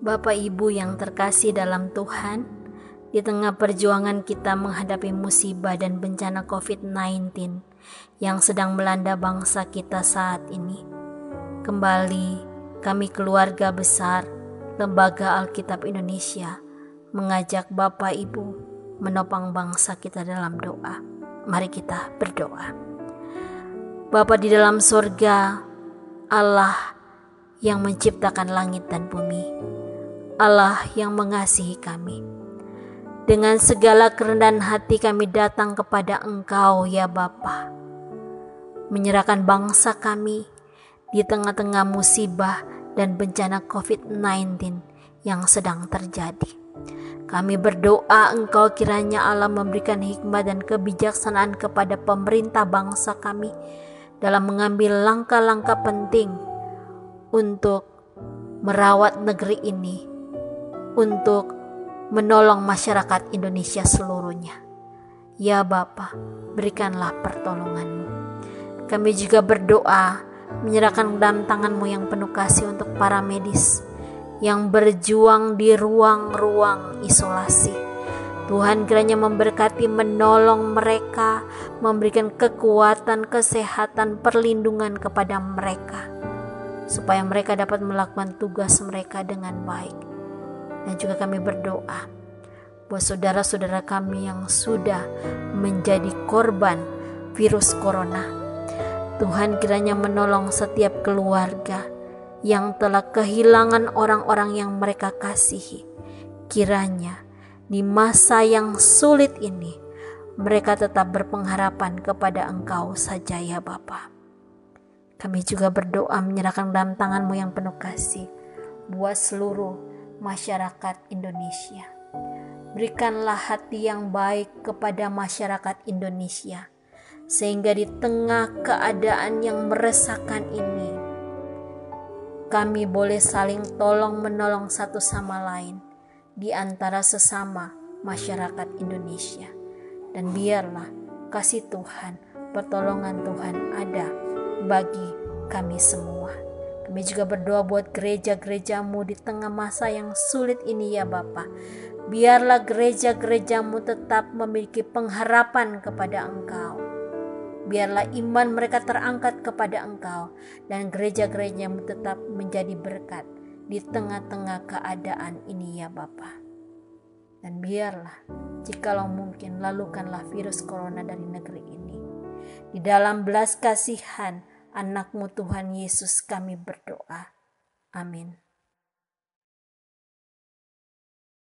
Bapak Ibu yang terkasih dalam Tuhan, di tengah perjuangan kita menghadapi musibah dan bencana COVID-19 yang sedang melanda bangsa kita saat ini, kembali kami keluarga besar Lembaga Alkitab Indonesia mengajak Bapak Ibu menopang bangsa kita dalam doa. Mari kita berdoa. Bapa di dalam surga, Allah yang menciptakan langit dan bumi, Allah yang mengasihi kami. Dengan segala kerendahan hati kami datang kepada Engkau ya Bapa. Menyerahkan bangsa kami di tengah-tengah musibah dan bencana COVID-19 yang sedang terjadi. Kami berdoa Engkau kiranya Allah memberikan hikmat dan kebijaksanaan kepada pemerintah bangsa kami dalam mengambil langkah-langkah penting untuk merawat negeri ini, untuk menolong masyarakat Indonesia seluruhnya. Ya Bapa, berikanlah pertolonganmu. Kami juga berdoa menyerahkan dalam tanganmu yang penuh kasih untuk para medis yang berjuang di ruang-ruang isolasi. Tuhan kiranya memberkati menolong mereka, memberikan kekuatan, kesehatan, perlindungan kepada mereka, supaya mereka dapat melakukan tugas mereka dengan baik. Dan juga kami berdoa buat saudara-saudara kami yang sudah menjadi korban virus corona Tuhan kiranya menolong setiap keluarga yang telah kehilangan orang-orang yang mereka kasihi. Kiranya di masa yang sulit ini mereka tetap berpengharapan kepada Engkau saja ya Bapa. Kami juga berdoa menyerahkan dalam tanganmu yang penuh kasih buat seluruh masyarakat Indonesia. Berikanlah hati yang baik kepada masyarakat Indonesia sehingga di tengah keadaan yang meresahkan ini, kami boleh saling tolong-menolong satu sama lain di antara sesama masyarakat Indonesia. Dan biarlah kasih Tuhan, pertolongan Tuhan ada bagi kami semua. Kami juga berdoa buat gereja-gerejamu di tengah masa yang sulit ini ya Bapak. Biarlah gereja-gerejamu tetap memiliki pengharapan kepada Engkau biarlah iman mereka terangkat kepada Engkau dan gereja-gereja tetap menjadi berkat di tengah-tengah keadaan ini ya Bapa. Dan biarlah jikalau mungkin lalukanlah virus corona dari negeri ini. Di dalam belas kasihan anakmu Tuhan Yesus kami berdoa. Amin.